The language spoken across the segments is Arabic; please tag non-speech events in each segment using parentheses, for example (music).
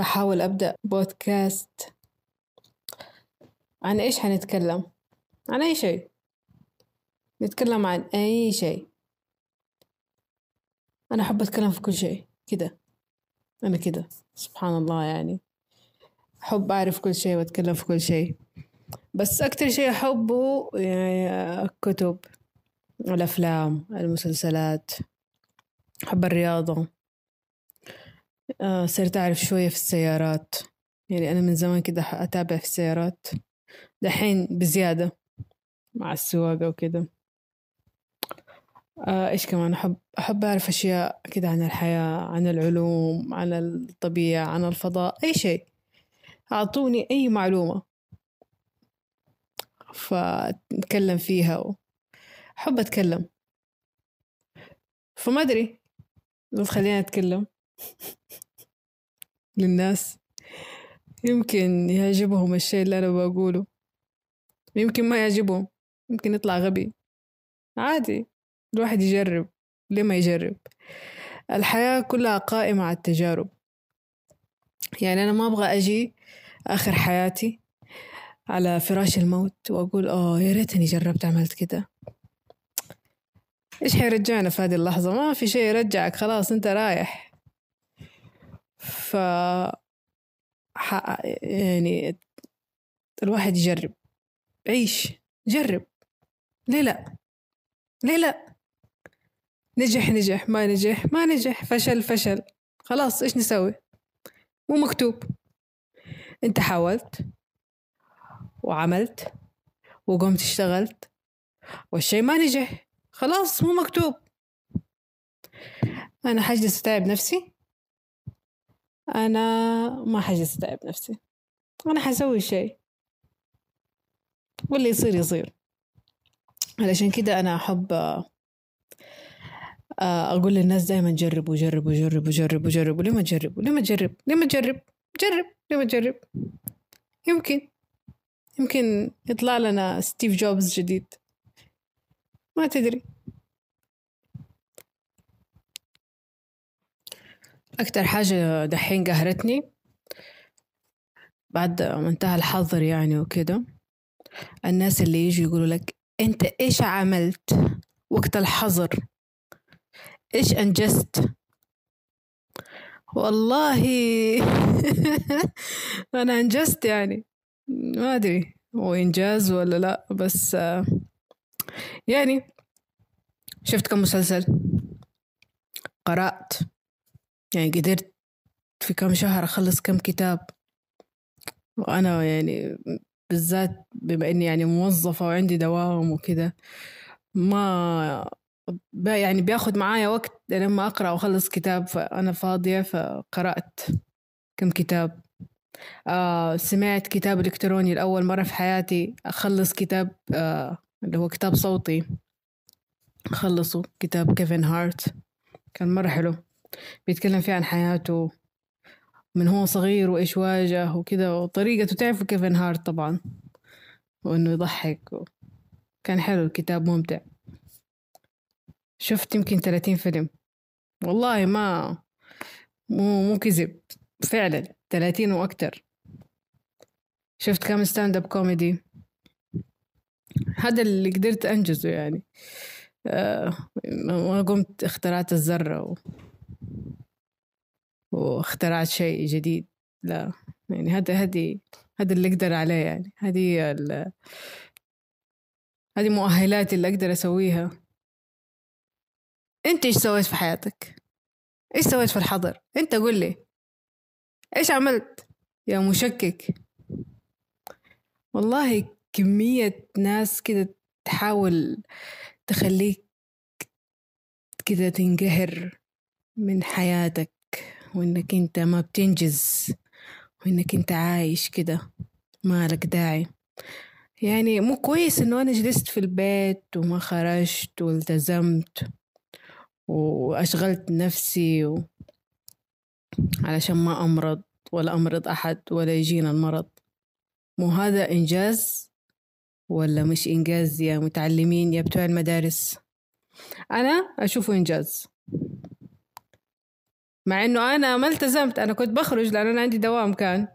بحاول أبدأ بودكاست عن إيش حنتكلم؟ عن أي شيء. نتكلم عن أي شيء. أنا أحب أتكلم في كل شيء. كده. أنا كده. سبحان الله يعني. أحب أعرف كل شيء وأتكلم في كل شيء. بس أكتر شيء أحبه يعني الكتب. الأفلام المسلسلات. أحب الرياضة. صرت أعرف شوية في السيارات. يعني أنا من زمان كده أتابع في السيارات. دحين بزيادة مع السواقة وكده. آه إيش كمان؟ أحب أحب أعرف أشياء كده عن الحياة عن العلوم عن الطبيعة عن الفضاء أي شيء. أعطوني أي معلومة. فأتكلم فيها أحب أتكلم. فما أدري. لو خلينا أتكلم. للناس. يمكن يعجبهم الشيء اللي أنا بقوله. يمكن ما يعجبهم يمكن يطلع غبي. عادي الواحد يجرب. ليه ما يجرب؟ الحياة كلها قائمة على التجارب. يعني أنا ما أبغى أجي آخر حياتي على فراش الموت وأقول آه يا ريتني جربت عملت كده. إيش حيرجعنا في هذه اللحظة؟ ما في شيء يرجعك خلاص أنت رايح. ف يعني الواحد يجرب. عيش جرب. ليه لا؟ ليه لا؟ نجح نجح. ما نجح ما نجح. فشل فشل. خلاص إيش نسوي؟ مو مكتوب. أنت حاولت وعملت وقمت اشتغلت والشي ما نجح. خلاص مو مكتوب. أنا حجلس أتعب نفسي. أنا ما حجلس اتعب نفسي. أنا حسوي شيء. واللي يصير يصير. علشان كده أنا أحب آه، أقول للناس دائما جربوا جربوا جربوا جربوا جربوا. ليه ما تجربوا؟ ليه ما تجرب؟ ليه ما تجرب؟ جرب. ليه ما تجرب؟ يمكن. يمكن يطلع لنا ستيف جوبز جديد. ما تدري. أكتر حاجة دحين قهرتني بعد ما انتهى الحظر يعني وكده الناس اللي يجوا يقولوا لك أنت إيش عملت وقت الحظر؟ إيش أنجزت؟ والله (laughs) أنا أنجزت يعني ما أدري هو إنجاز ولا لأ بس يعني شفت كم مسلسل؟ قرأت. يعني قدرت في كم شهر أخلص كم كتاب. وأنا يعني بالذات بما إني يعني موظفة وعندي دوام وكده ما يعني بياخد معايا وقت لما أقرأ وأخلص كتاب فأنا فاضية فقرأت كم كتاب. آه سمعت كتاب إلكتروني لأول مرة في حياتي أخلص كتاب آه اللي هو كتاب صوتي. خلصوا كتاب كيفن هارت كان مرة حلو. بيتكلم فيه عن حياته من هو صغير وإيش واجه وكذا وطريقته تعرفوا كيفن هارت طبعا وإنه يضحك و... كان حلو الكتاب ممتع. شفت يمكن ثلاثين فيلم. والله ما مو مو كذب فعلا ثلاثين وأكتر. شفت كم stand up comedy هذا اللي قدرت أنجزه يعني. آه ما قمت اخترعت الذرة و... واخترعت شيء جديد لا يعني هذا هذه هذا اللي أقدر عليه يعني هذه. هذه مؤهلاتي اللي أقدر أسويها أنت إيش سويت في حياتك؟ إيش سويت في الحضر؟ أنت قول لي إيش عملت يا مشكك؟ والله كمية ناس كده تحاول تخليك كده تنقهر من حياتك وإنك أنت ما بتنجز وإنك أنت عايش كده مالك داعي. يعني مو كويس إنه أنا جلست في البيت وما خرجت والتزمت وأشغلت نفسي و... علشان ما أمرض ولا أمرض أحد ولا يجينا المرض. مو هذا إنجاز ولا مش إنجاز يا متعلمين يا بتوع المدارس؟ أنا أشوفه إنجاز. مع إنه أنا ما التزمت أنا كنت بخرج لأن أنا عندي دوام كان.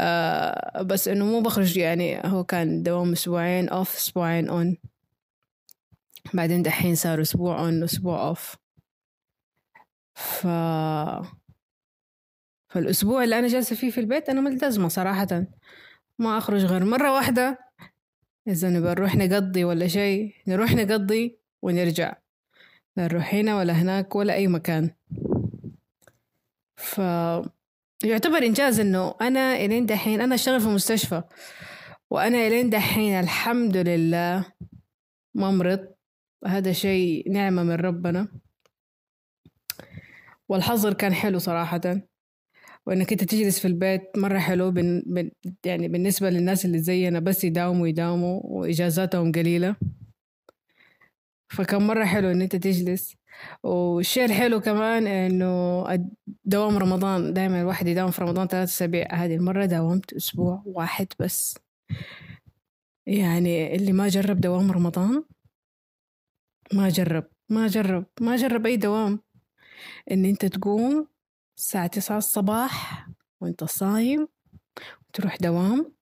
آه بس إنه مو بخرج يعني هو كان دوام أسبوعين off أسبوعين on بعدين دحين صار أسبوع on أسبوع off ف فالأسبوع اللي أنا جالسة فيه في البيت أنا ملتزمة صراحة. ما أخرج غير مرة واحدة. إذا نبغى نروح نقضي ولا شيء نروح نقضي ونرجع. لا نروح هنا ولا هناك ولا أي مكان. ف يعتبر إنجاز إنه أنا إلين دحين أنا أشتغل في مستشفى وأنا إلين دحين الحمد لله ما مرضت. هذا شيء نعمة من ربنا. والحظر كان حلو صراحة. وإنك أنت تجلس في البيت مرة حلو بن بن يعني بالنسبة للناس اللي زينا بس يداوموا يداوموا وإجازاتهم قليلة. فكان مرة حلو إن أنت تجلس. والشيء الحلو كمان إنه دوام رمضان دائما الواحد يداوم في رمضان ثلاثة أسابيع. هذه المرة داومت أسبوع واحد بس. يعني اللي ما جرب دوام رمضان ما جرب ما جرب ما جرب أي دوام. إن أنت تقوم الساعة تسعة الصباح وأنت صايم وتروح دوام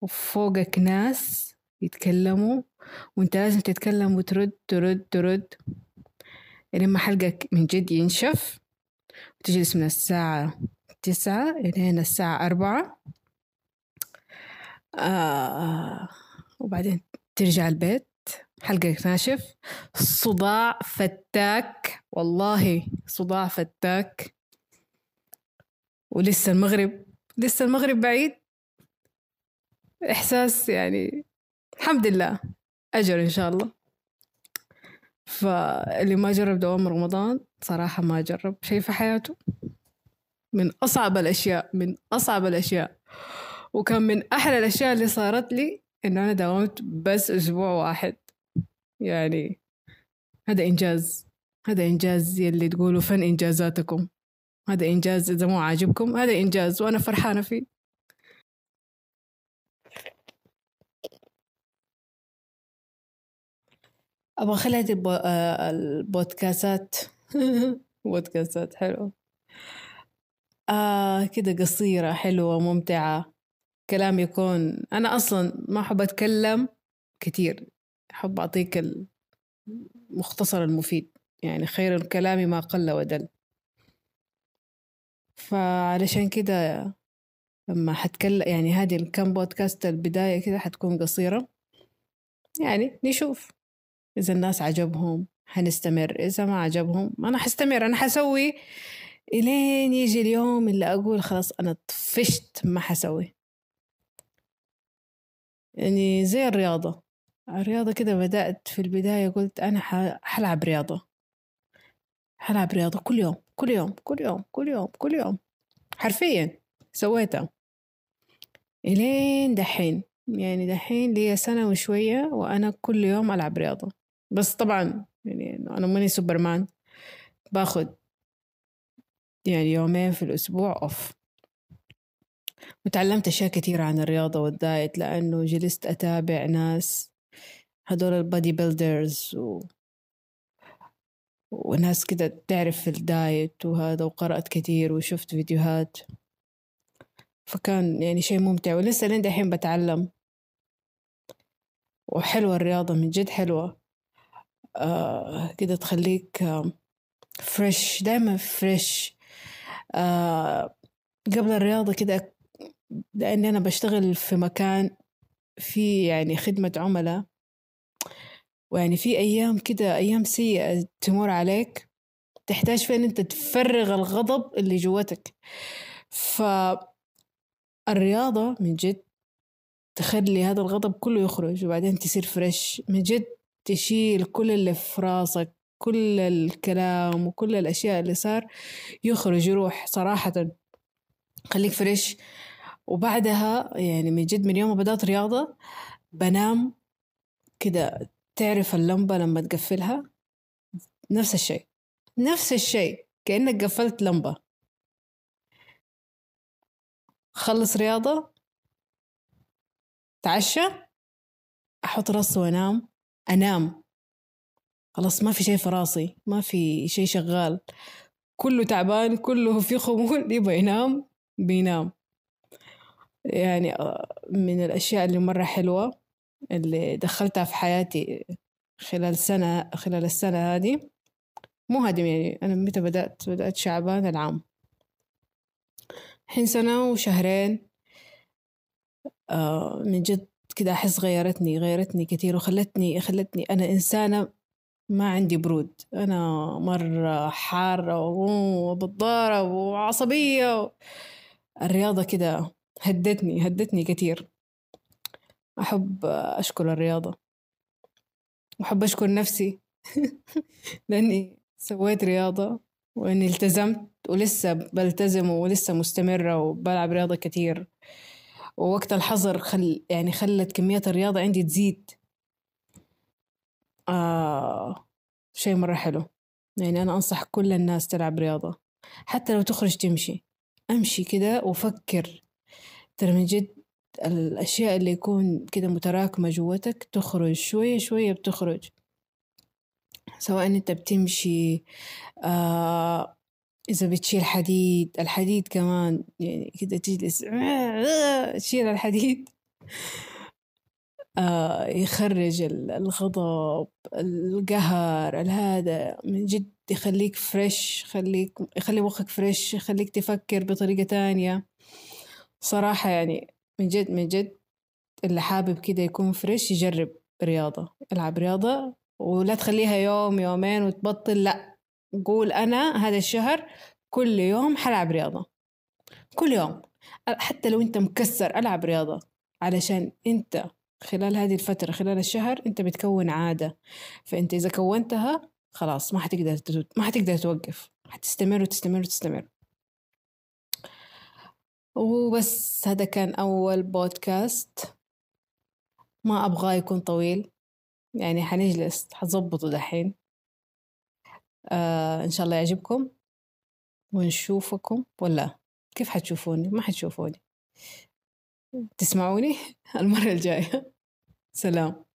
وفوقك ناس يتكلموا وانت لازم تتكلم وترد ترد ترد لما حلقك من جد ينشف. وتجلس من الساعة تسعة إلين الساعة أربعة. آه وبعدين ترجع البيت. حلقك ناشف. صداع فتاك. والله صداع فتاك. ولسه المغرب لسه المغرب بعيد. إحساس يعني الحمد لله. أجر إن شاء الله. فاللي ما جرب دوام رمضان صراحة ما جرب شيء في حياته. من أصعب الأشياء من أصعب الأشياء. وكان من أحلى الأشياء اللي صارت لي إنه أنا داومت بس أسبوع واحد. يعني هذا إنجاز. هذا إنجاز يلي تقولوا فن إنجازاتكم. هذا إنجاز إذا مو عاجبكم هذا إنجاز وأنا فرحانة فيه. أبغى أخلي هذه آه، البودكاستات. (laughs) بودكاستات حلوة. آه كده قصيرة حلوة ممتعة. كلام يكون. أنا أصلا ما أحب أتكلم كتير. أحب أعطيك المختصر المفيد. يعني خير الكلام ما قل ودل. فعلشان كده لما حتكلم يعني هذه الكم بودكاست البداية كده حتكون قصيرة. يعني نشوف. إذا الناس عجبهم حنستمر إذا ما عجبهم أنا حستمر أنا حسوي. إلين يجي اليوم اللي أقول خلاص أنا طفشت ما حسوي. يعني زي الرياضة. الرياضة كده بدأت في البداية قلت أنا حلعب رياضة. حلعب رياضة كل يوم كل يوم كل يوم كل يوم كل يوم. حرفيا سويتها. إلين دحين يعني دحين لي سنة وشوية وأنا كل يوم ألعب رياضة. بس طبعا يعني أنا ماني سوبرمان. باخد يعني يومين في الأسبوع off وتعلمت أشياء كثيرة عن الرياضة وال diet لأنه جلست أتابع ناس هدول ال body builders و... وناس كده تعرف ال diet وهذا وقرأت كثير وشفت فيديوهات. فكان يعني شيء ممتع ولسه لين دحين بتعلم. وحلوة الرياضة من جد حلوة. آه كده تخليك آه فريش دايما فريش آه قبل الرياضة كده لأني أنا بشتغل في مكان في يعني خدمة عملاء. ويعني في أيام كده أيام سيئة تمر عليك تحتاج فين أنت تفرغ الغضب اللي جواتك. فالرياضة من جد تخلي هذا الغضب كله يخرج وبعدين تصير فريش من جد تشيل كل اللي في راسك كل الكلام وكل الأشياء اللي صار يخرج يروح صراحة. خليك فريش. وبعدها يعني من جد من يوم ما بدأت رياضة بنام كده. تعرف اللمبة لما تقفلها؟ نفس الشيء. نفس الشيء. كأنك قفلت لمبة. خلص رياضة. تعشى أحط راسي وأنام. أنام. خلاص ما في شيء في راسي ما في شيء شغال. كله تعبان كله في خمول يبغى ينام بينام. يعني آه، من الأشياء اللي مرة حلوة اللي دخلتها في حياتي خلال سنة خلال السنة هذه. مو هذه يعني أنا متى بدأت؟ بدأت شعبان العام. حين سنة وشهرين. آه من جد كده أحس غيرتني غيرتني كثير وخلتني خلتني أنا إنسانة ما عندي برود. أنا مرة حارة وبتضارب وعصبية الرياضة كده هدتني هدتني كثير أحب أشكر الرياضة. وأحب أشكر نفسي (laughs) لأني سويت رياضة وإني التزمت ولسه بلتزم ولسه مستمرة وبلعب رياضة كتير. ووقت الحظر خل يعني خلت كمية الرياضة عندي تزيد. آه شيء مرة حلو. يعني أنا أنصح كل الناس تلعب رياضة. حتى لو تخرج تمشي. أمشي كده وفكر. ترى من جد الأشياء اللي يكون كده متراكمة جوتك تخرج. شوية شوية بتخرج. سواء أنت بتمشي آه إذا بتشيل حديد الحديد كمان يعني كده تجلس (laughs) تشيل الحديد. آه يخرج الغضب القهر الهذا من جد يخليك فريش يخليك يخلي مخك فريش يخليك تفكر بطريقة تانية. صراحة يعني من جد من جد اللي حابب كده يكون فريش يجرب رياضة العب رياضة ولا تخليها يوم يومين وتبطل لا. قول أنا هذا الشهر كل يوم حلعب رياضة. كل يوم. حتى لو أنت مكسر ألعب رياضة. علشان أنت خلال هذه الفترة خلال الشهر أنت بتكون عادة. فأنت إذا كونتها خلاص ما حتقدر ما حتقدر توقف. حتستمر وتستمر وتستمر. وبس هذا كان أول بودكاست ما أبغاه يكون طويل. يعني حنجلس حظبطه دحين. آه إن شاء الله يعجبكم ونشوفكم ولا؟ كيف حتشوفوني؟ ما حتشوفوني. تسمعوني (laughs) المرة الجاية. سلام.